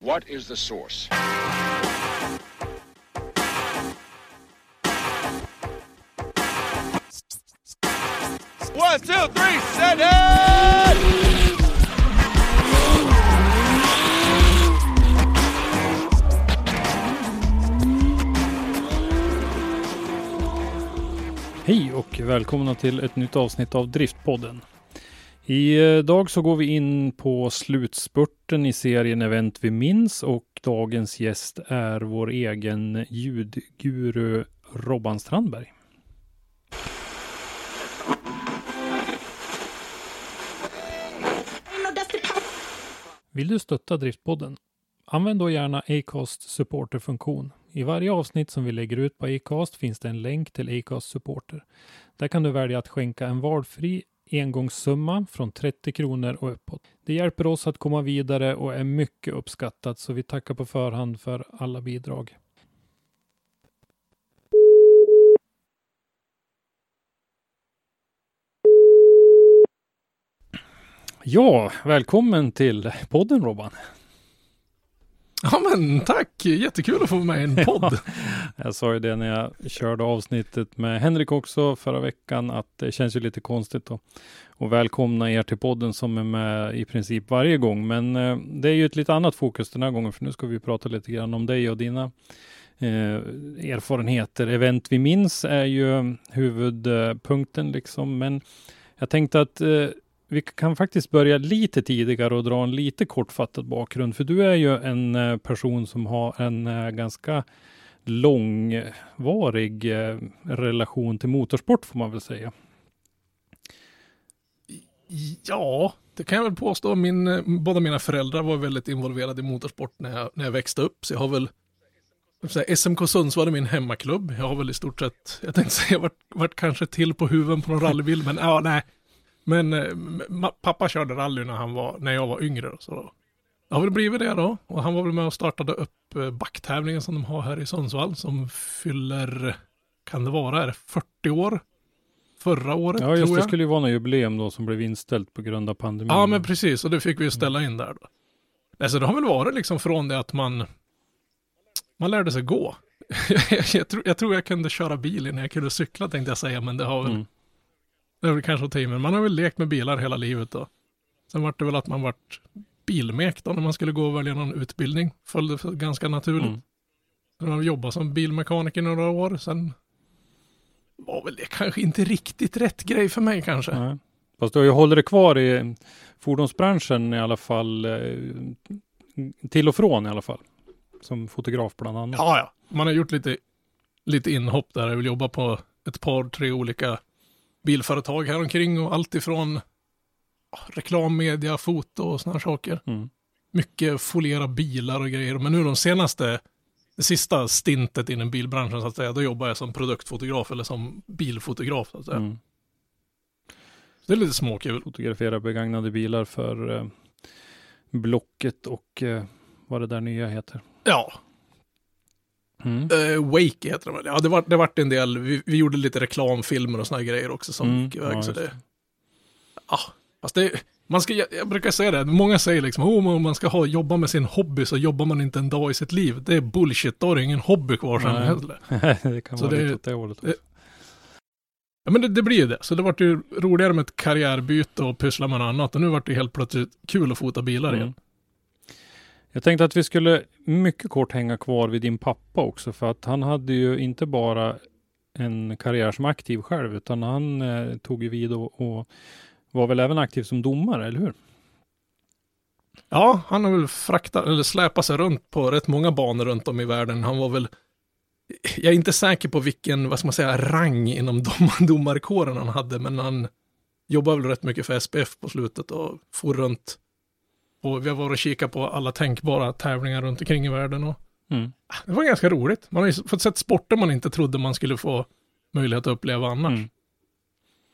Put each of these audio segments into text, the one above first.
What is the source? One, two, three, set it! Hej och välkomna till ett nytt avsnitt av Driftpodden. Idag eh, så går vi in på slutspurten i serien Event vi minns och dagens gäst är vår egen ljudguru Robban Strandberg. Vill du stötta Driftpodden? Använd då gärna Acast Supporter funktion. I varje avsnitt som vi lägger ut på Acast finns det en länk till Acast supporter. Där kan du välja att skänka en valfri engångssumma från 30 kronor och uppåt. Det hjälper oss att komma vidare och är mycket uppskattat så vi tackar på förhand för alla bidrag. Ja, välkommen till podden Robban. Ja men tack, jättekul att få med i en podd. Jag sa ju det när jag körde avsnittet med Henrik också förra veckan att det känns ju lite konstigt att, att välkomna er till podden som är med i princip varje gång. Men eh, det är ju ett lite annat fokus den här gången för nu ska vi prata lite grann om dig och dina eh, erfarenheter. Event vi minns är ju huvudpunkten liksom. Men jag tänkte att eh, vi kan faktiskt börja lite tidigare och dra en lite kortfattad bakgrund. För du är ju en eh, person som har en eh, ganska långvarig eh, relation till motorsport får man väl säga. Ja, det kan jag väl påstå. Min, båda mina föräldrar var väldigt involverade i motorsport när jag, när jag växte upp. Så jag har väl, säga, SMK Sundsvall är min hemmaklubb. Jag har väl i stort sett, jag tänkte säga, varit, varit kanske till på huven på någon rallybil, men ja, nej. Men eh, pappa körde rally när, han var, när jag var yngre. Så då. Det har väl blivit det då. Och han var väl med och startade upp eh, backtävlingen som de har här i Sundsvall. Som fyller, kan det vara, är det 40 år? Förra året Ja, just det skulle ju vara något jubileum då som blev inställt på grund av pandemin. Ja, men precis. Och det fick vi ju ställa in där då. Alltså det har väl varit liksom från det att man, man lärde sig gå. jag, tror, jag tror jag kunde köra bil innan jag kunde cykla tänkte jag säga, men det har väl, Mm. Det är väl kanske att ta i, men man har väl lekt med bilar hela livet då. Sen var det väl att man vart bilmek då när man skulle gå och välja någon utbildning. Följde ganska naturligt. Mm. Sen har jobbat som bilmekaniker några år, sen var väl det kanske inte riktigt rätt grej för mig kanske. Nej. Fast du har ju hållit dig kvar i fordonsbranschen i alla fall. eh, Till och från i alla fall. Som fotograf bland annat. Ja, ja. Man har gjort lite, lite inhopp där. Jag vill jobba på ett par, tre olika bilföretag här omkring och allt ifrån ja, reklam, media, foto och sådana saker. Mm. Mycket foliera bilar och grejer. Men nu de senaste, det sista stintet inom bilbranschen så att säga, då jobbar jag som produktfotograf eller som bilfotograf så att säga. Mm. Så det är lite småkul. Fotografera begagnade bilar för eh, Blocket och eh, vad det där nya heter. Ja, Mm. uh, Wake heter väl. Ja, det var, det vart en del, vi, vi gjorde lite reklamfilmer och sådana grejer också som Mm, gick iväg. ja, så det, ja, fast det, man ska, jag, jag brukar säga det, många säger liksom, oh, man ska ha, jobba med sin hobby så jobbar man inte en dag i sitt liv. Det är bullshit, då har du ingen hobby kvar sen heller. det kan Så vara det- lite åt det hållet också. Ja, men det, det blir ju det. Så det vart ju roligare med ett karriärbyte och pyssla med något annat. Och nu vart det helt plötsligt kul att fota bilar igen. Mm. Jag tänkte att vi skulle mycket kort hänga kvar vid din pappa också, för att han hade ju inte bara en karriär som aktiv själv, utan han eh, tog ju vid och, och var väl även aktiv som domare, eller hur? Ja, han har väl fraktat, eller släpat sig runt på rätt många banor runt om i världen. Han var väl, jag är inte säker på vilken, vad ska man säga, rang inom dom, domarkåren han hade, men han jobbade väl rätt mycket för SPF på slutet och for runt. Och vi har varit och kikat på alla tänkbara tävlingar runt omkring i världen. Och Mm. det var ganska roligt. Man har ju fått sett sporter man inte trodde man skulle få möjlighet att uppleva annars. Mm.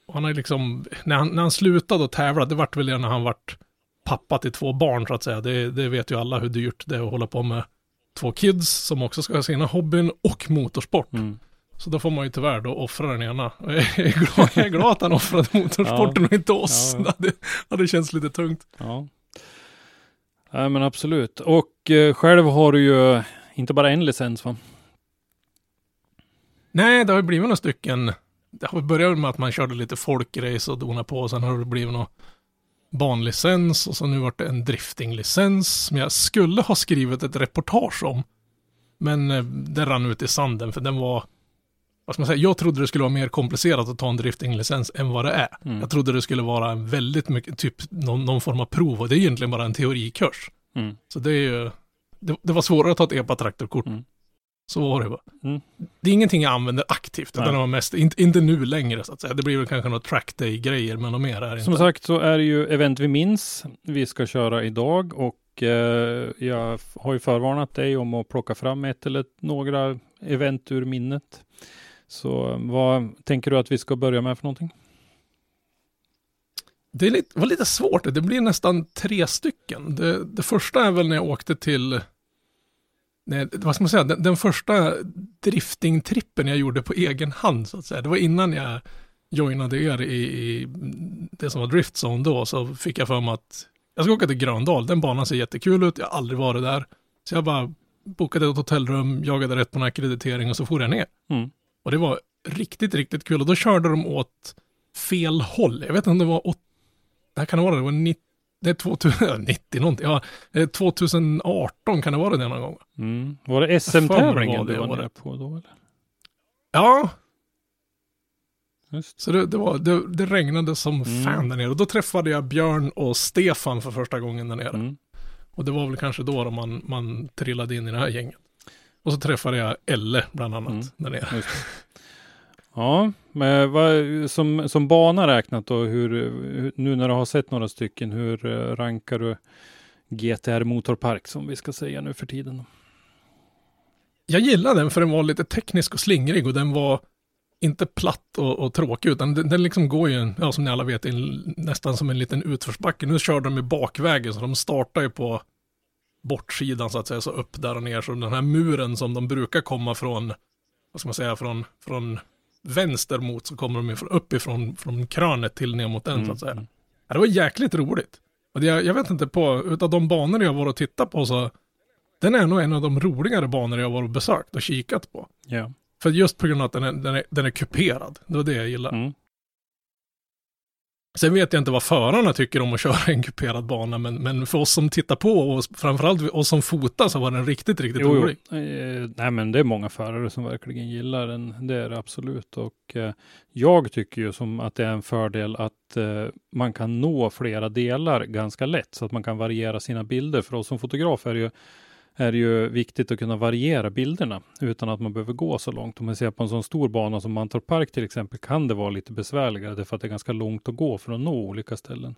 Och han är liksom, när han, när han slutade att tävla, det vart väl det när han vart pappa till två barn så att säga. Det, det vet ju alla hur dyrt det är att hålla på med två kids som också ska ha sina hobbyn och motorsport. Mm. Så då får man ju tyvärr då offra den ena. Jag är glad, jag är glad att han offrade motorsporten och inte oss. Ja, ja. Det, hade, hade känts lite tungt. Ja. Ja men absolut. Och eh, själv har du ju inte bara en licens va? Nej, det har ju blivit några stycken. Det har börjat med att man körde lite folkrace och donade på. och Sen har det blivit någon banlicens och så nu vart det en driftinglicens som jag skulle ha skrivit ett reportage om. Men eh, det rann ut i sanden för den var, vad ska man säga, jag trodde det skulle vara mer komplicerat att ta en driftinglicens än vad det är. Mm. Jag trodde det skulle vara en väldigt mycket, typ någon, någon form av prov och det är egentligen bara en teorikurs. Mm. Så det är ju, det, det var svårare att ta ett EPA-traktorkort. Mm. Så var det bara. Mm. Det är ingenting jag använder aktivt, utan det var mest, inte, inte nu längre så att säga. Det blir väl kanske något trackday-grejer, men något mer är det Som inte. sagt så är det ju event vi minns. Vi ska köra idag och eh, jag har ju förvarnat dig om att plocka fram ett eller några event ur minnet. Så vad tänker du att vi ska börja med för någonting? Det är lite, var lite svårt, det blir nästan tre stycken. Det, det första är väl när jag åkte till, nej, vad ska man säga, den, den första driftingtrippen jag gjorde på egen hand så att säga. Det var innan jag joinade er i, i det som var Driftzone då, så fick jag för mig att jag ska åka till Gröndal, den banan ser jättekul ut, jag har aldrig varit där. Så jag bara bokade ett hotellrum, jagade rätt på en akkreditering och så for jag ner. Mm. Och det var riktigt, riktigt kul. Och då körde de åt fel håll. Jag vet inte om det var åt... Det här kan det vara, det var 90, det är 2000, 90 någonting. Ja, eh, 2018 kan det vara det någon gång. Mm. Var det SM-tävlingen var du var året. nere på då? Eller? Ja, Just. så det, det, var, det, det regnade som Mm. fan där nere. Och då träffade jag Björn och Stefan för första gången där nere. Mm. Och det var väl kanske då, då man, man trillade in i det här gänget. Och så träffade jag Elle bland annat Mm. där nere. Ja, men vad, som, som bana räknat då, hur, nu när du har sett några stycken, hur eh, rankar du GTR Motorpark som vi ska säga nu för tiden? Jag gillade den för den var lite teknisk och slingrig och den var inte platt och, och tråkig utan den, den liksom går ju, ja, som ni alla vet, in, nästan som en liten utförsbacke. Nu körde de i bakvägen så de startar ju på bortsidan så att säga, så upp där och ner. Så den här muren som de brukar komma från, vad ska man säga, från, från vänster mot så kommer de ifrån, uppifrån från krönet till ner mot den så att säga. Mm. Ja, det var jäkligt roligt. Och det, jag vet inte på, utav de banor jag var och tittat på så, den är nog en av de roligare banor jag var och besökt och kikat på. Ja. För just på grund av att den är, den är, den är kuperad. Det var det jag gillade. Mm. Sen vet jag inte vad förarna tycker om att köra en kuperad bana, men, men för oss som tittar på och framförallt oss som fotar så var den riktigt, riktigt Jo, rolig. Eh, nej, men det är många förare som verkligen gillar den. Det är det absolut. Och eh, jag tycker ju som att det är en fördel att eh, man kan nå flera delar ganska lätt så att man kan variera sina bilder. För oss som fotografer är det ju är det ju viktigt att kunna variera bilderna utan att man behöver gå så långt. Om man ser på en sån stor bana som Mantorp Park till exempel kan det vara lite besvärligare därför att det är ganska långt att gå för att nå olika ställen.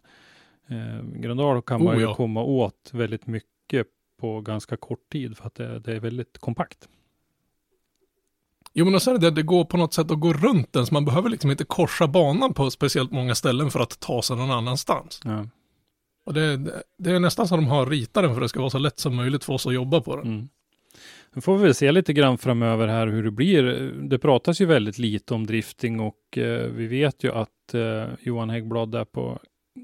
Eh, Gröndal kan man Oh, ju ja. komma åt väldigt mycket på ganska kort tid för att det, det är väldigt kompakt. Jo men så är det det, det går på något sätt att gå runt den, så man behöver liksom inte korsa banan på speciellt många ställen för att ta sig någon annanstans. Ja. Och det, det- är nästan så de har ritat den för att det ska vara så lätt som möjligt för oss att jobba på den. Mm. Nu får vi väl se lite grann framöver här hur det blir. Det pratas ju väldigt lite om drifting och eh, vi vet ju att eh, Johan Häggblad där på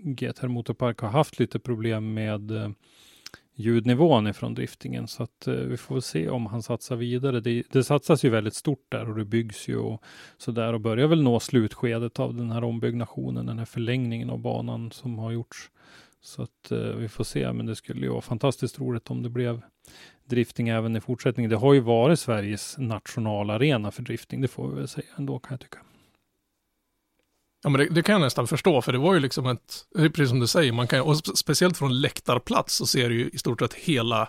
GTR Motorpark har haft lite problem med eh, ljudnivån ifrån driftingen så att eh, vi får väl se om han satsar vidare. Det, det satsas ju väldigt stort där och det byggs ju och så där och börjar väl nå slutskedet av den här ombyggnationen, den här förlängningen av banan som har gjorts. Så att eh, vi får se, men det skulle ju vara fantastiskt roligt om det blev drifting även i fortsättningen. Det har ju varit Sveriges nationalarena för drifting, det får vi väl säga ändå kan jag tycka. Ja men det, det, kan jag nästan förstå, för det var ju liksom ett, precis som du säger, man kan, och speciellt från läktarplats så ser du ju i stort sett hela,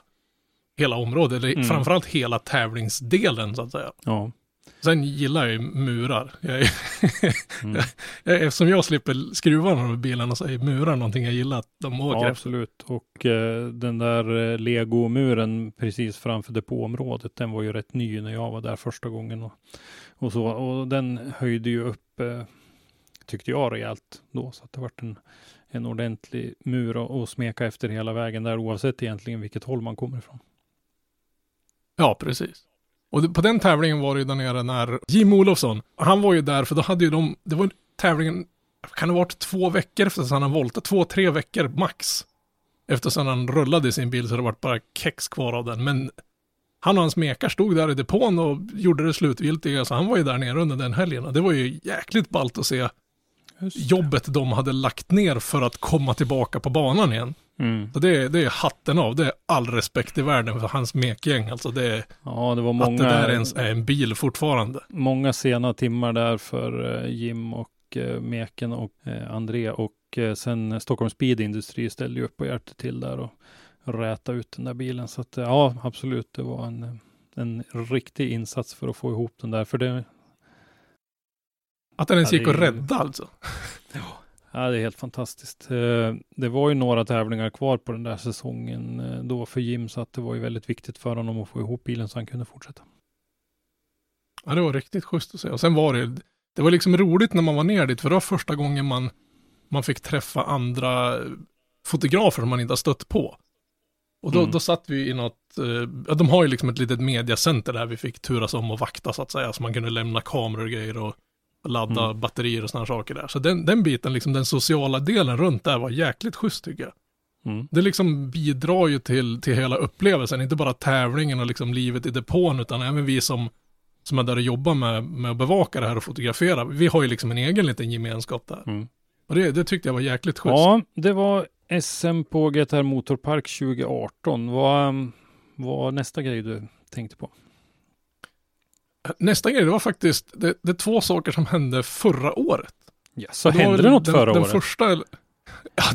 hela området, eller mm. framförallt hela tävlingsdelen så att säga. Ja. Sen gillar jag ju murar. Jag är, mm. Eftersom jag slipper skruva några bilarna så är murar någonting jag gillar att de åker Ja, absolut. Och eh, den där eh, legomuren precis framför depåområdet, den var ju rätt ny när jag var där första gången. Och, och så. Och den höjde ju upp, eh, tyckte jag, rejält då. Så att det vart en, en ordentlig mur att smeka efter hela vägen där, oavsett egentligen vilket håll man kommer ifrån. Ja, precis. Och på den tävlingen var det ju där nere när Jim Olofsson, han var ju där för då hade ju de, det var tävlingen, kan det ha varit två veckor efter att han volte, två, tre veckor max. Eftersom han rullade i sin bil så det var bara kex kvar av den. Men han och hans mekar stod där i depån och gjorde det slutgiltiga, så han var ju där nere under den helgen. Och det var ju jäkligt ballt att se jobbet de hade lagt ner för att komma tillbaka på banan igen. Mm. Så det, det är hatten av, det är all respekt i världen för hans mekgäng. Alltså det är, ja, det var många, att det där ens är en bil fortfarande. Många sena timmar där för eh, Jim och eh, Meken och eh, André och sen Stockholm Speed Industri ställde ju upp och hjälpte till där och räta ut den där bilen. Så att ja, absolut, det var en, en riktig insats för att få ihop den där. För det, att den ens gick att rädda alltså? Ja, det är helt fantastiskt. Eh, det var ju några tävlingar kvar på den där säsongen eh, då för Jim, så att det var ju väldigt viktigt för honom att få ihop bilen så han kunde fortsätta. Ja, det var riktigt schysst att se. Och sen var det, det var liksom roligt när man var ner dit, för det var första gången man, man fick träffa andra fotografer som man inte har stött på. Och då, mm. då satt vi i något, eh, de har ju liksom ett litet mediacenter där vi fick turas om och vakta så att säga, så man kunde lämna kameror och grejer och ladda mm. batterier och sådana saker där. Så den, den biten, liksom den sociala delen runt där var jäkligt schysst tycker jag. Mm. Det liksom bidrar ju till, till hela upplevelsen, inte bara tävlingen och liksom livet i depån, utan även vi som, som är där och jobbar med, med att bevaka det här och fotografera. Vi har ju liksom en egen liten gemenskap där. Mm. Och det, det tyckte jag var jäkligt schysst. Ja, det var SM på GTR Motorpark 2018. Vad var nästa grej du tänkte på? Nästa grej, det var faktiskt, det, det är två saker som hände förra året. Ja, så det hände det något den, förra den året? Första,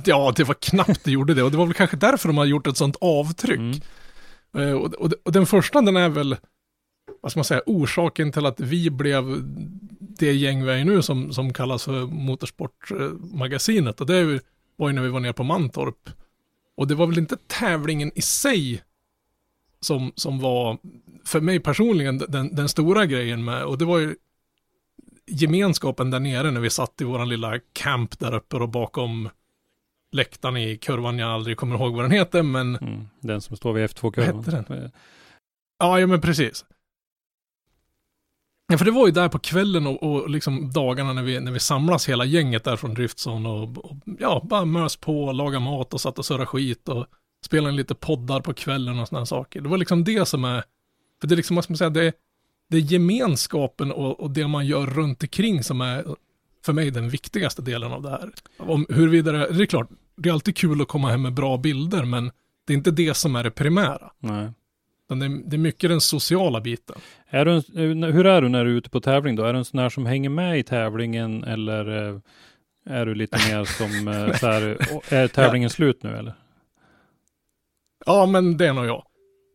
ja, det var knappt det gjorde det. Och det var väl kanske därför de har gjort ett sånt avtryck. Mm. Uh, och, och, och, den första, den är väl, vad ska man säga, orsaken till att vi blev det gäng vi är nu som, som kallas för Motorsportmagasinet. Och det var ju när vi var nere på Mantorp. Och det var väl inte tävlingen i sig som, som var, för mig personligen, den, den stora grejen med, och det var ju gemenskapen där nere när vi satt i våran lilla camp där uppe och bakom läktaren i kurvan jag aldrig kommer ihåg vad den heter, men... Mm, den som står vid F2-kurvan. Vad hette den? Ja, ja men precis. Ja, för det var ju där på kvällen och, och liksom dagarna när vi, när vi samlas hela gänget där från Driftzone och, och ja, bara mös på, laga mat och satt och surra skit och spela in lite poddar på kvällen och sådana saker. Det var liksom det som är, för det är liksom, vad ska man säga, det, det är gemenskapen och, och det man gör runt omkring som är för mig den viktigaste delen av det här. Om huruvida det, det är klart, det är alltid kul att komma hem med bra bilder, men det är inte det som är det primära. Nej. Det är, det är mycket den sociala biten. Är du en, hur är du när du är ute på tävling då? Är du en sån här som hänger med i tävlingen eller eh, är du lite mer som eh, så här, är tävlingen slut nu eller? Ja, men det är nog jag.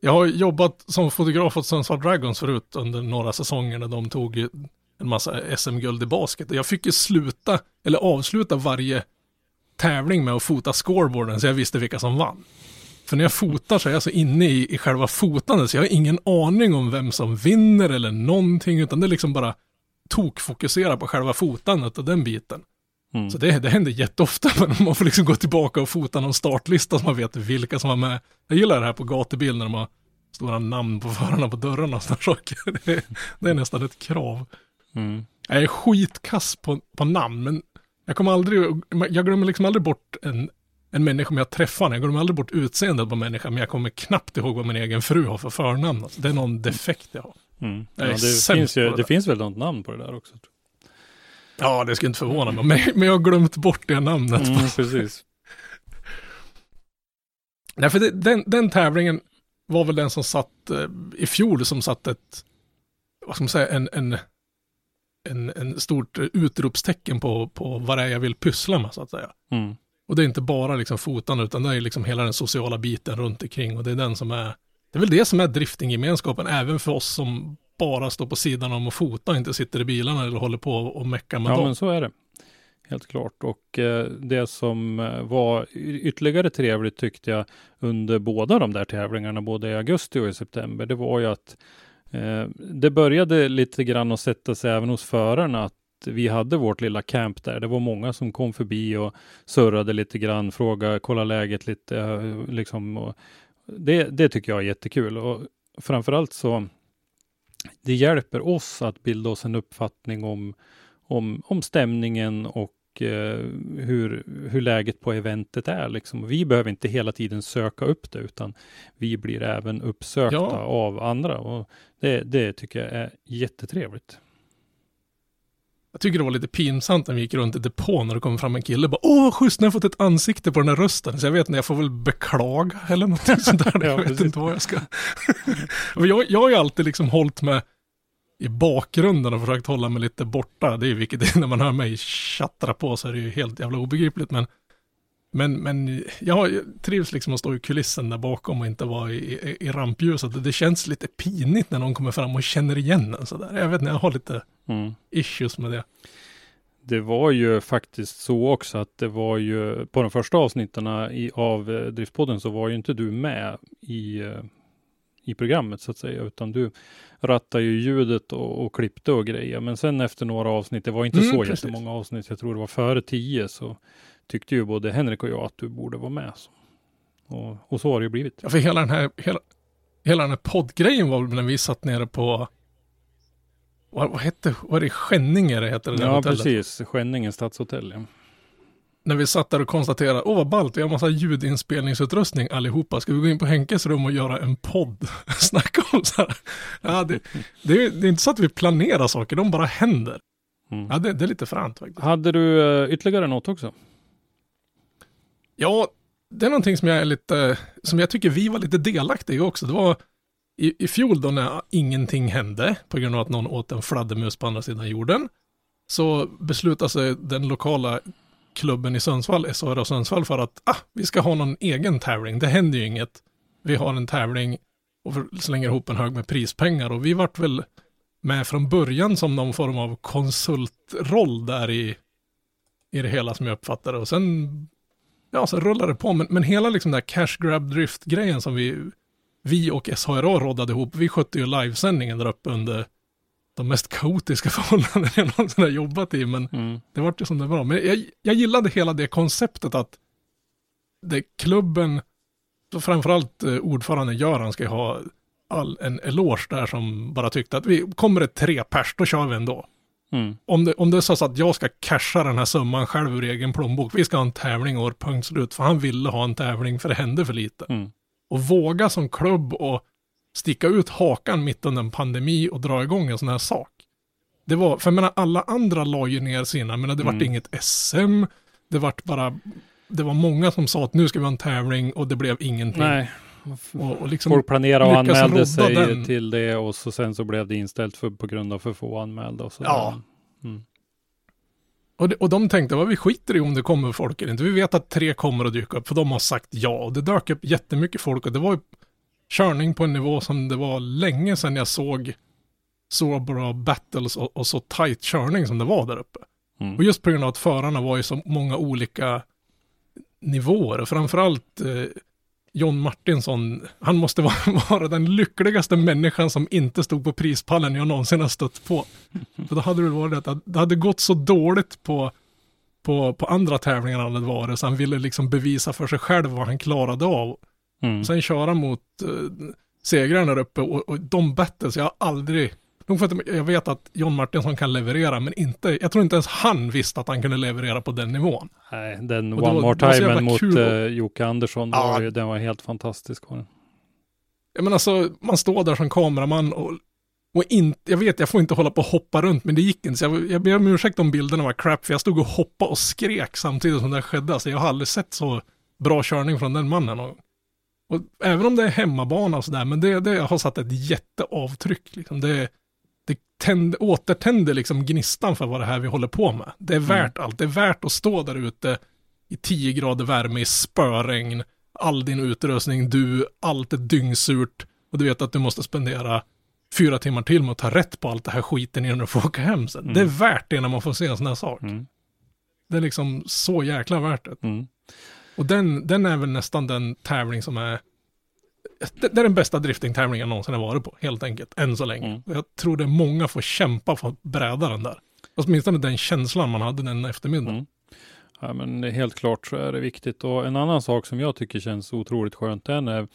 Jag har jobbat som fotograf åt Sundsvall Dragons förut under några säsonger när de tog en massa SM-guld i basket. Jag fick ju sluta, eller avsluta varje tävling med att fota scoreboarden så jag visste vilka som vann. För när jag fotar så är jag så inne i, i själva fotandet så jag har ingen aning om vem som vinner eller någonting utan det är liksom bara tokfokusera på själva fotandet och den biten. Mm. Så det, det händer jätteofta, men man får liksom gå tillbaka och fota någon startlista så man vet vilka som var med. Jag gillar det här på gatubil när de har stora namn på förarna på dörrarna och sådana saker. Det, det, är nästan ett krav. Mm. Jag är skitkass på, på namn, men jag kommer aldrig, jag glömmer liksom aldrig bort en, en människa jag träffar Jag glömmer aldrig bort utseendet på människan, men jag kommer knappt ihåg vad min egen fru har för förnamn. Alltså, det är någon defekt jag har. Mm. Ja, det, finns ju, det, det finns väl något namn på det där också. Ja, det skulle inte förvåna mig, men, jag har glömt bort det namnet. Mm, precis. Nej, för det, den, den tävlingen var väl den som satt eh, i fjol, som satt ett, vad ska man säga, en, en en, en stort utropstecken på, på vad det är jag vill pyssla med så att säga. Mm. Och det är inte bara liksom fotande utan det är liksom hela den sociala biten runt omkring och det är den som är, det är väl det som är driftinggemenskapen även för oss som bara står på sidan om och fota och inte sitter i bilarna eller håller på och meckar med Ja, dem. men så är det. Helt klart. Och eh, det som eh, var ytterligare trevligt tyckte jag under båda de där tävlingarna, både i augusti och i september, det var ju att eh, det började lite grann att sätta sig även hos förarna att vi hade vårt lilla camp där. Det var många som kom förbi och surrade lite grann, frågade, kolla läget lite, eh, liksom. Och det, det tycker jag är jättekul och framförallt så det hjälper oss att bilda oss en uppfattning om, om, om stämningen och eh, hur, hur läget på eventet är. Liksom. Vi behöver inte hela tiden söka upp det, utan vi blir även uppsökta Ja. av andra. Och det, det tycker jag är jättetrevligt. Jag tycker det var lite pinsamt när vi gick runt i depån och det kom fram en kille och bara Åh, vad schysst, nu har jag fått ett ansikte på den här rösten. Så jag vet inte, jag får väl beklaga eller någonting sånt där. Ja, jag vet inte vad jag ska. Jag, jag har ju alltid liksom hållit mig i bakgrunden och försökt hålla mig lite borta. Det är ju vilket det är när man hör mig tjattra på så är det ju helt jävla obegripligt. Men, men, men jag trivs liksom att stå i kulissen där bakom och inte vara i, i, i rampljuset. Det känns lite pinigt när någon kommer fram och känner igen en sådär. Jag vet inte, jag har lite Mm. issues med det. Det var ju faktiskt så också att det var ju på de första avsnitten i, av eh, Driftpodden så var ju inte du med i, eh, i programmet så att säga, utan du rattade ju ljudet och, och klippte och grejer. Men sen efter några avsnitt, det var inte Mm, så precis. jättemånga avsnitt, jag tror det var före tio, så tyckte ju både Henrik och jag att du borde vara med. Så. Och, och så har det ju blivit. Ja, för hela den här, hela, hela den här poddgrejen var väl när vi satt nere på, vad, vad hette, vad är det, Skänninge det heter det där Ja, hotellet. precis. Skänninge stadshotell. Ja. När vi satt där och konstaterade, åh vad ballt, vi har massa ljudinspelningsutrustning allihopa, ska vi gå in på Henkes rum och göra en podd? Snacka om så här. Ja, det, det, är, det är inte så att vi planerar saker, de bara händer. Mm. Ja, det, det är lite fränt faktiskt. Hade du eh, ytterligare något också? Ja, det är någonting som jag är lite, som jag tycker vi var lite delaktiga i också. Det var i, i fjol då när ingenting hände på grund av att någon åt en fladdermus på andra sidan jorden. Så beslutade sig den lokala klubben i Sundsvall, SHR Sundsvall, för att ah, vi ska ha någon egen tävling. Det händer ju inget. Vi har en tävling och slänger ihop en hög med prispengar och vi vart väl med från början som någon form av konsultroll där i, i det hela som jag uppfattade och sen ja, så rullade det på. Men, men hela liksom den här cash grab drift-grejen som vi, vi och SHRA råddade ihop, vi skötte ju livesändningen där uppe under de mest kaotiska förhållanden jag någonsin har jobbat i, men Mm. det vart ju som det var. Men jag, jag gillade hela det konceptet att det klubben, framförallt eh, ordföranden Göran ska ju ha all, en eloge där som bara tyckte att vi kommer det tre pers, då kör vi ändå Mm. om det, om det är så att jag ska casha den här summan själv ur egen plånbok, vi ska ha en tävling och punkt slut, för han ville ha en tävling för det hände för lite. Mm. Och våga som klubb och sticka ut hakan mitt under en pandemi och dra igång en sån här sak. Det var, för jag menar alla andra la ju ner sina, men det vart Mm. inget SM, det vart bara, det var många som sa att nu ska vi ha en tävling och det blev ingenting. Nej, Och, och liksom, folk planerade och anmälde sig den. till det och så sen så blev det inställt för, på grund av för få anmälda. Och så Ja. Mm. Och, de, och de tänkte, vad vi skiter i om det kommer folk eller inte. Vi vet att tre kommer att dyka upp, för de har sagt ja. Och det dök upp jättemycket folk och det var ju körning på en nivå som det var länge sedan jag såg så bra battles och, och så tight körning som det var där uppe. Mm. Och just på grund av att förarna var i så många olika nivåer. Och framförallt eh, John Martinsson, han måste vara, vara den lyckligaste människan som inte stod på prispallen jag någonsin har stött på. För då hade det varit att det hade gått så dåligt på, på, på andra tävlingar han hade varit, så han ville liksom bevisa för sig själv vad han klarade av. Mm. Sen köra mot eh, segrarna där uppe och, och de battles, jag har aldrig, nog för att jag vet att John Martinsson kan leverera, men inte, jag tror inte ens han visste att han kunde leverera på den nivån. Nej, den Och One var- More så Time mot kul uh, Jocke Andersson, Ja. var ju, den var helt fantastisk. Var den. Jag menar alltså, man står där som kameraman och, och inte, jag vet, jag får inte hålla på och hoppa runt, men det gick inte. Så jag, jag ber om ursäkt om bilderna var crap, för jag stod och hoppade och skrek samtidigt som det skedde. Alltså jag har aldrig sett så bra körning från den mannen. Och, och även om det är hemmabana och sådär, men det, det har satt ett jätteavtryck. Liksom. Det tänd, återtänder liksom gnistan för vad det här vi håller på med. Det är Mm. värt allt. Det är värt att stå där ute i 10 grader värme i spöregn, all din utrustning, du, allt är dyngsurt och du vet att du måste spendera fyra timmar till med att ta rätt på allt det här skiten innan du får åka hem sen. Mm. Det är värt det när man får se en sån här sak. Mm. Det är liksom så jäkla värt det. Mm. Och den, den är väl nästan den tävling som är det, det är den bästa driftingtävlingen jag någonsin har varit på, helt enkelt, än så länge. Mm. Jag tror det är många får kämpa för att bräda den där. Åtminstone den känslan man hade den eftermiddagen. Mm. Ja, men det är helt klart så är det viktigt. Och en annan sak som jag tycker känns otroligt skönt är när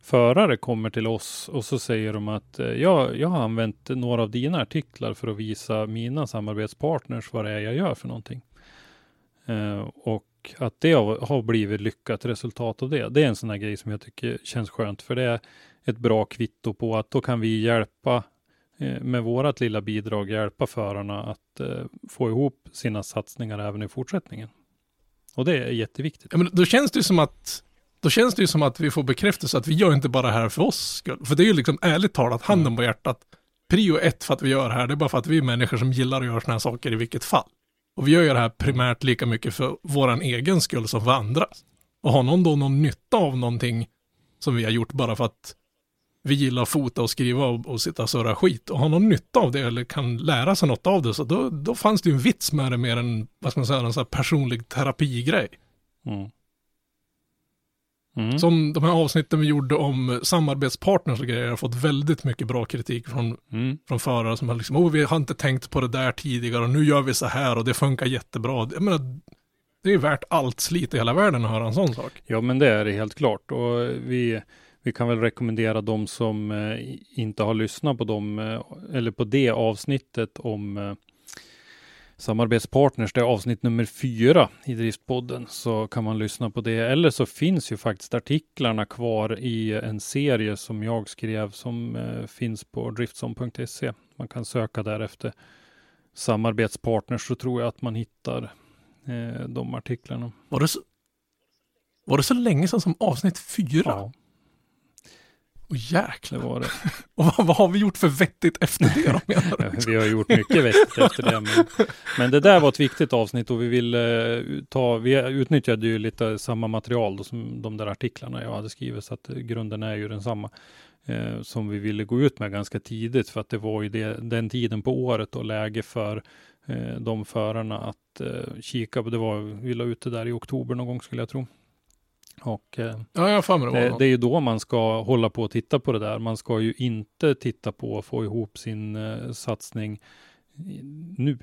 förare kommer till oss och så säger de att eh, ja, jag har använt några av dina artiklar för att visa mina samarbetspartners vad det är jag gör för någonting. Eh, och att det har, blivit lyckat resultat av det. Det är en sån här grej som jag tycker känns skönt för det är ett bra kvitto på att då kan vi hjälpa eh, med vårat lilla bidrag hjälpa förarna att eh, få ihop sina satsningar även i fortsättningen. Och det är jätteviktigt. Ja, men då känns det ju som att då känns det ju som att vi får bekräftelse att vi gör inte bara det här för oss skull. För det är ju liksom ärligt talat, handen Mm. på hjärtat. Prio ett för att vi gör det här, det är bara för att vi är människor som gillar att göra sådana här saker i vilket fall. Och vi gör ju det här primärt lika mycket för våran egen skull som för andras. Och har någon då någon nytta av någonting som vi har gjort bara för att vi gillar att fota och skriva och, och sitta och surra skit och har någon nytta av det eller kan lära sig något av det så då, då fanns det ju en vits med det mer än, vad ska man säga, en sån här personlig terapigrej. Mm. Mm. Som de här avsnitten vi gjorde om samarbetspartners och grejer har fått väldigt mycket bra kritik från, Mm. från förare som har liksom, oh vi har inte tänkt på det där tidigare och nu gör vi så här och det funkar jättebra. Jag menar, det är värt allt slit i hela världen att höra en sån sak. Ja, men det är det helt klart. Och vi, vi kan väl rekommendera de som eh, inte har lyssnat på dem, eh, eller på det avsnittet om eh, samarbetspartners. Det är avsnitt nummer fyra i Driftpodden. Så kan man lyssna på det. Eller så finns ju faktiskt artiklarna kvar i en serie som jag skrev som eh, finns på driftson.se. Man kan söka därefter samarbetspartners så tror jag att man hittar eh, de artiklarna. Var det så, var det så länge sedan som avsnitt fyra? Ja, och jäklar. var det. Och vad, vad har vi gjort för vettigt efter det då menar du? Vi har gjort mycket vettigt efter det. Men, men det där var ett viktigt avsnitt och vi ville eh, ta, vi utnyttjade ju lite samma material då, som de där artiklarna jag hade skrivit, så att eh, grunden är ju densamma. Eh, som vi ville gå ut med ganska tidigt för att det var ju det, den tiden på året och läge för eh, de förarna att eh, kika på. Det var, vi la ut det där i oktober någon gång skulle jag tro. Och eh, Ja, jag det det, det är ju då man ska hålla på och titta på det där. Man ska ju inte titta på att få ihop sin eh, satsning nu.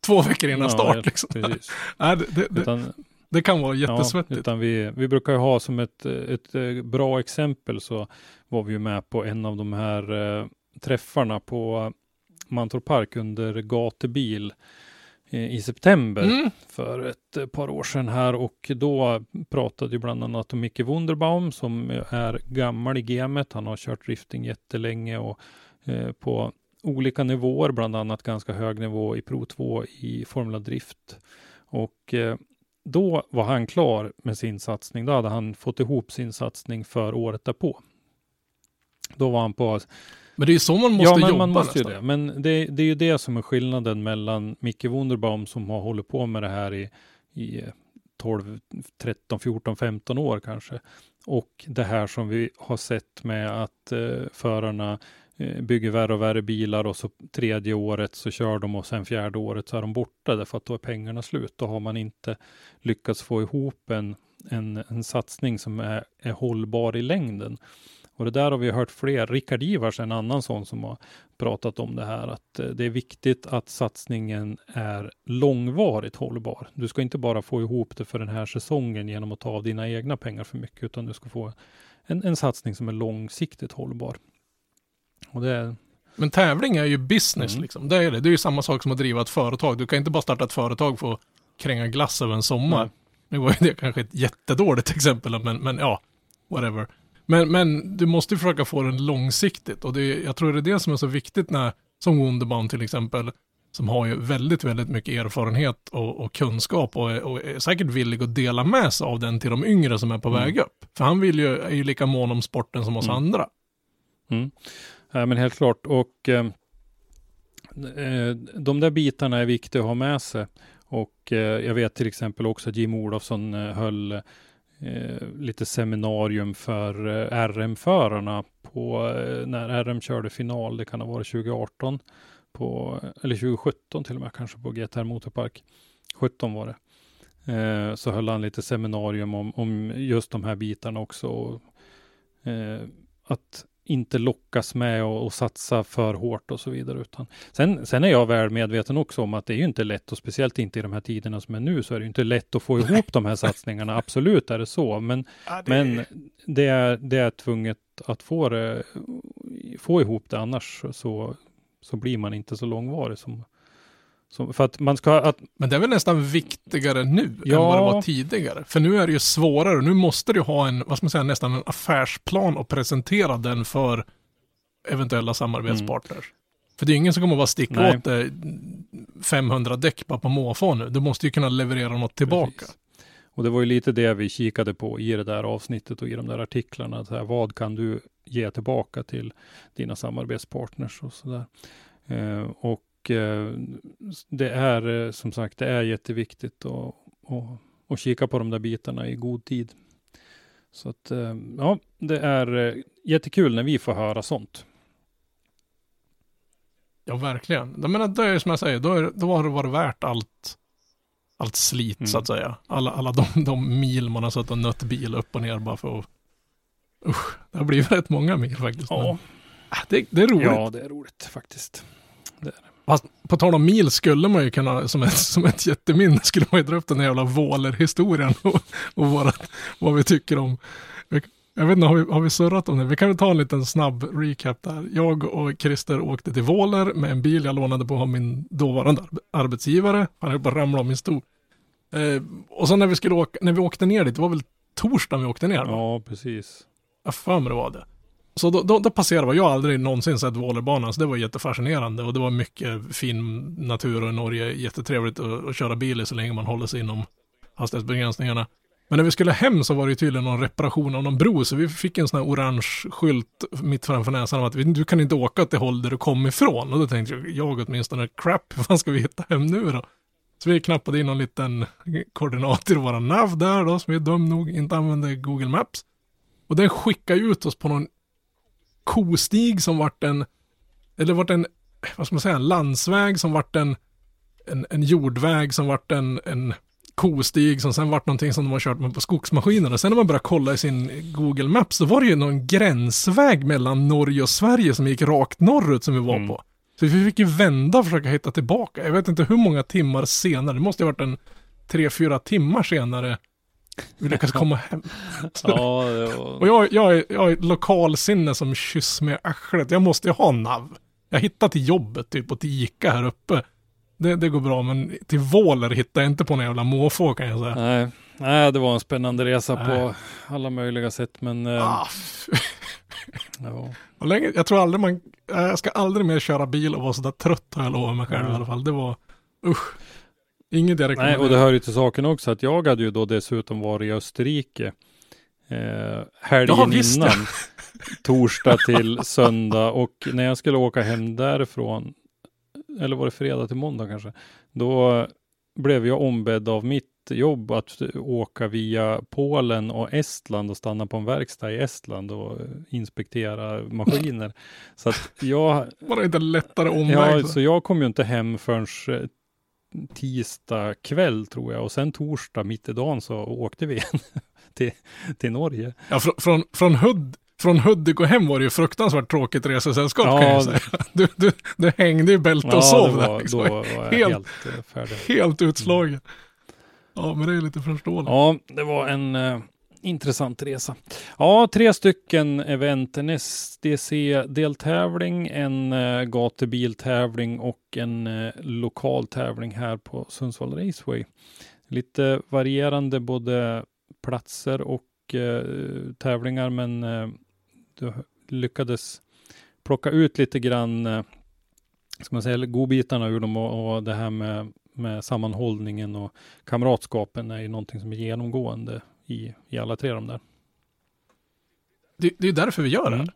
Två veckor innan Ja, start ja, liksom. Precis. Nej, det, Utan, det kan vara ja, jättesvettigt. utan vi, vi brukar ju ha som ett, ett eh, bra exempel så var vi ju med på en av de här eh, träffarna på Mantorp Park under gatebil eh, i september Mm. för ett eh, par år sedan här och då pratade ju bland annat om Micke Wunderbaum som är gammal i gamet. Han har kört drifting jättelänge och eh, på olika nivåer, bland annat ganska hög nivå i Pro 2 i Formula Drift. Och eh, då var han klar med sin satsning. Då hade han fått ihop sin satsning för året därpå. Då var han på Men det är ju så man måste ja, men jobba man måste ju det. Men det, det är ju det som är skillnaden mellan Micke Wunderbaum som har hållit på med det här i, i 12, 13, 14, 15 år kanske. Och det här som vi har sett med att eh, förarna eh, bygger värre och värre bilar och så tredje året så kör de och sen fjärde året så är de borta därför att då är pengarna slut. Då har man inte lyckats få ihop en, en, en satsning som är, är hållbar i längden. Och det där har vi hört fler. Rickard Ivars, en annan sån som har pratat om det här, att eh, det är viktigt att satsningen är långvarigt hållbar. Du ska inte bara få ihop det för den här säsongen genom att ta av dina egna pengar för mycket, utan du ska få en, en satsning som är långsiktigt hållbar. Och det är, Men tävling är ju business Mm. liksom. Det är det. Det är ju samma sak som att driva ett företag. Du kan inte bara starta ett företag för att kränga glass över en sommar. Nej. Nu var ju det kanske ett jättedåligt exempel, men, men ja, whatever. Men, men du måste ju försöka få den långsiktigt och det, jag tror det är det som är så viktigt när, som Wunderbaum till exempel, som har ju väldigt, väldigt mycket erfarenhet och, och kunskap och är, och är säkert villig att dela med sig av den till de yngre som är på Mm. väg upp. För han vill ju, är ju lika mån om sporten som oss Mm. andra. mm. Ja, men helt klart. Och eh, Eh, de där bitarna är viktiga att ha med sig. Och eh, jag vet till exempel också att Jim Olofsson eh, höll eh, lite seminarium för eh, RM-förarna på eh, när RM körde final. Det kan ha varit 2018 på, eller 2017 till och med kanske på GTR Motorpark. 17 var det. Eh, så höll han lite seminarium om, om just de här bitarna också. Och, eh, att inte lockas med och, och, satsa för hårt och så vidare. Utan sen, sen är jag väl medveten också om att det är ju inte lätt och speciellt inte i de här tiderna som är nu så är det inte lätt att få ihop de här satsningarna. Absolut är det så, men, ja, det... men det, är, det är tvunget att få, det, få ihop det annars så, så blir man inte så långvarig som, som, för att man ska, att... Men det är väl nästan viktigare nu ja. än vad det var tidigare. För nu är det ju svårare. Nu måste du ha en, vad ska man säga, nästan en affärsplan och presentera den för eventuella samarbetspartners. Mm. För det är ingen som kommer att vara sticka Nej. åt dig 500 däck bara på måfå nu. Du måste ju kunna leverera något tillbaka. Precis. Och det var ju lite det vi kikade på i det där avsnittet och i de där artiklarna. Så här, vad kan du ge tillbaka till dina samarbetspartners och sådär. Eh, och och eh, det är eh, som sagt, det är jätteviktigt att, att, att kika på de där bitarna i god tid. Så att eh, ja, det är jättekul när vi får höra sånt. Ja, verkligen. Jag menar, det är som jag säger, då, är, då har det varit värt allt, allt slit mm. så att säga. Alla, alla de, de mil man har suttit och nött bil upp och ner bara för att... Usch, det har blivit rätt många mil faktiskt. Ja. Men, det, det, är roligt. Ja, det är roligt faktiskt. Det är det. Fast på tal om mil skulle man ju kunna, som ett, som ett jätteminne, skulle man ju dra upp den här jävla Våler-historien och, och våra, vad vi tycker om. Jag vet inte, har vi, har vi surrat om det? Vi kan väl ta en liten snabb recap där. Jag och Christer åkte till Våler med en bil jag lånade på av min dåvarande arbetsgivare. Han höll på att ramla av min stol. Eh, och så när vi skulle åka, när vi åkte ner dit, det var väl torsdagen vi åkte ner? Ja, precis. Jag för mig det var det. Så då, då, då passerade vi, jag har aldrig någonsin sett Vålerbanan, så det var jättefascinerande och det var mycket fin natur och i Norge jättetrevligt att, att köra bil i så länge man håller sig inom hastighetsbegränsningarna. Men när vi skulle hem så var det tydligen någon reparation av någon bro, så vi fick en sån här orange skylt mitt framför näsan om att du kan inte åka till håll där du kom ifrån. Och då tänkte jag, jag åtminstone, crap, hur fan ska vi hitta hem nu då? Så vi knappade in någon liten koordinat i våra nav där då, som vi dum nog inte använde Google Maps. Och den skickade ut oss på någon kostig som vart en, eller vart en, vad ska man säga, en landsväg som vart en, en, en jordväg som vart en, en kostig som sen vart någonting som de har kört med på skogsmaskinerna. Sen när man började kolla i sin Google Maps så var det ju någon gränsväg mellan Norge och Sverige som gick rakt norrut som vi var mm. på. Så vi fick ju vända och försöka hitta tillbaka. Jag vet inte hur många timmar senare, det måste ha varit en tre, fyra timmar senare vi lyckas komma hem. ja, Och jag, jag, jag är lokalsinne som kyss med arslet. Jag måste ju ha nav. Jag hittar till jobbet typ och till Ica här uppe. Det, det går bra, men till Våler hittar jag inte på någon jävla måfå kan jag säga. Nej, Nej det var en spännande resa Nej. på alla möjliga sätt, men... Eh, ah, ja. och länge, jag tror aldrig man, jag ska aldrig mer köra bil och vara sådär trött har jag lovat mig själv mm. i alla fall. Det var, usch. Inget jag Nej, och det hör ju till saken också att jag hade ju då dessutom varit i Österrike eh, helgen ja, innan. torsdag till söndag och när jag skulle åka hem därifrån, eller var det fredag till måndag kanske, då blev jag ombedd av mitt jobb att åka via Polen och Estland och stanna på en verkstad i Estland och inspektera maskiner. så att jag... Var det inte lättare omväg? Ja, så jag kom ju inte hem förrän tisdag kväll tror jag och sen torsdag mitt i dagen så åkte vi igen till, till Norge. Ja, fr från, från Hud från Hudik och hem var det ju fruktansvärt tråkigt resesällskap ja, kan jag säga. Du, du, du hängde i bälte ja, och sov var, där. Liksom. Då var jag helt, helt eh. Helt utslagen. Mm. Ja, men det är lite förståeligt. Ja, det var en uh, intressant resa. Ja, tre stycken event. En SDC-deltävling, en uh, gatubiltävling och en uh, lokal tävling här på Sundsvall Raceway. Lite varierande både platser och uh, tävlingar, men uh, du lyckades plocka ut lite grann, uh, ska man säga, godbitarna ur dem och, och det här med, med sammanhållningen och kamratskapen är ju någonting som är genomgående i, i alla tre de där. Det, det är därför vi gör mm. det.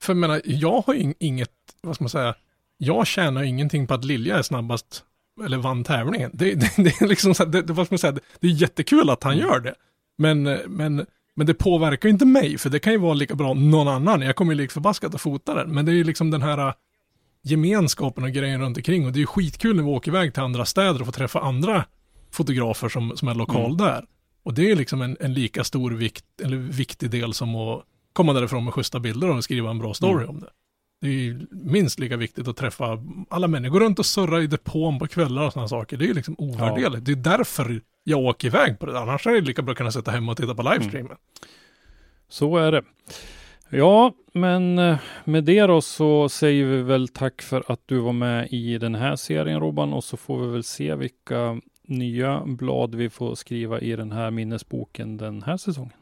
För jag menar, jag har inget, vad ska man säga, jag tjänar ingenting på att Lilja är snabbast eller vann tävlingen. Det, det, det är liksom så här, det, det, vad ska man säga, det är jättekul att han Mm. gör det. Men, men, men det påverkar ju inte mig, för det kan ju vara lika bra någon annan. Jag kommer ju lik förbaskat att fota den. Men det är ju liksom den här äh, gemenskapen och grejen runt omkring. Och det är ju skitkul när vi åker iväg till andra städer och får träffa andra fotografer som, som är lokal Mm. där. Och det är liksom en, en lika stor vikt, eller viktig del som att komma därifrån med schyssta bilder och skriva en bra story Mm. om det. Det är ju minst lika viktigt att träffa alla människor. Runt och surra i depån på kvällar och sådana saker. Det är ju liksom ovärderligt. Det är därför jag åker iväg på det. Annars är det lika bra att kunna sitta hemma och titta på livestreamen. Så är det. Ja, men eh, med det då så säger vi väl tack för att du var med i den här serien Robban och så får vi väl se vilka nya blad vi får skriva i den här minnesboken den här säsongen.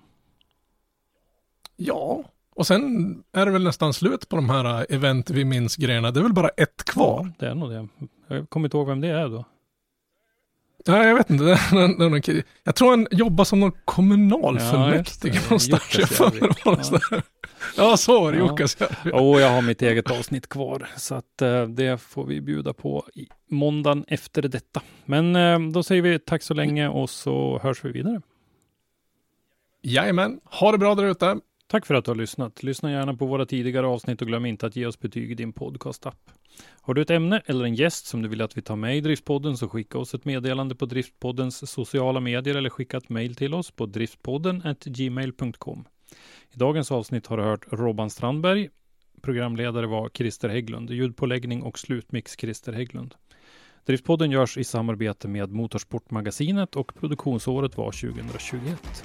Ja, och sen är det väl nästan slut på de här äh, event vi minns grejerna. Det är väl bara ett kvar. Ja, det är nog det. Jag kommer inte ihåg vem det är då. Nej, jag vet inte. Jag tror han jobbar som någon kommunalfullmäktige Ja, någonstans. Jag får mig. Ja, så var det. Ja. Jukkasjärvi. Och jag har mitt eget avsnitt kvar. Så att eh, det får vi bjuda på i måndagen efter detta. Men eh, då säger vi tack så länge och så hörs vi vidare. Jajamän, ha det bra där ute. Tack för att du har lyssnat. Lyssna gärna på våra tidigare avsnitt och glöm inte att ge oss betyg i din podcastapp. Har du ett ämne eller en gäst som du vill att vi tar med i Driftpodden så skicka oss ett meddelande på Driftpoddens sociala medier eller skicka ett mejl till oss på driftpodden gmail.com. I dagens avsnitt har du hört Robban Strandberg. Programledare var Christer Hägglund. Ljudpåläggning och slutmix Christer Hägglund. Driftpodden görs i samarbete med Motorsportmagasinet och produktionsåret var 2021.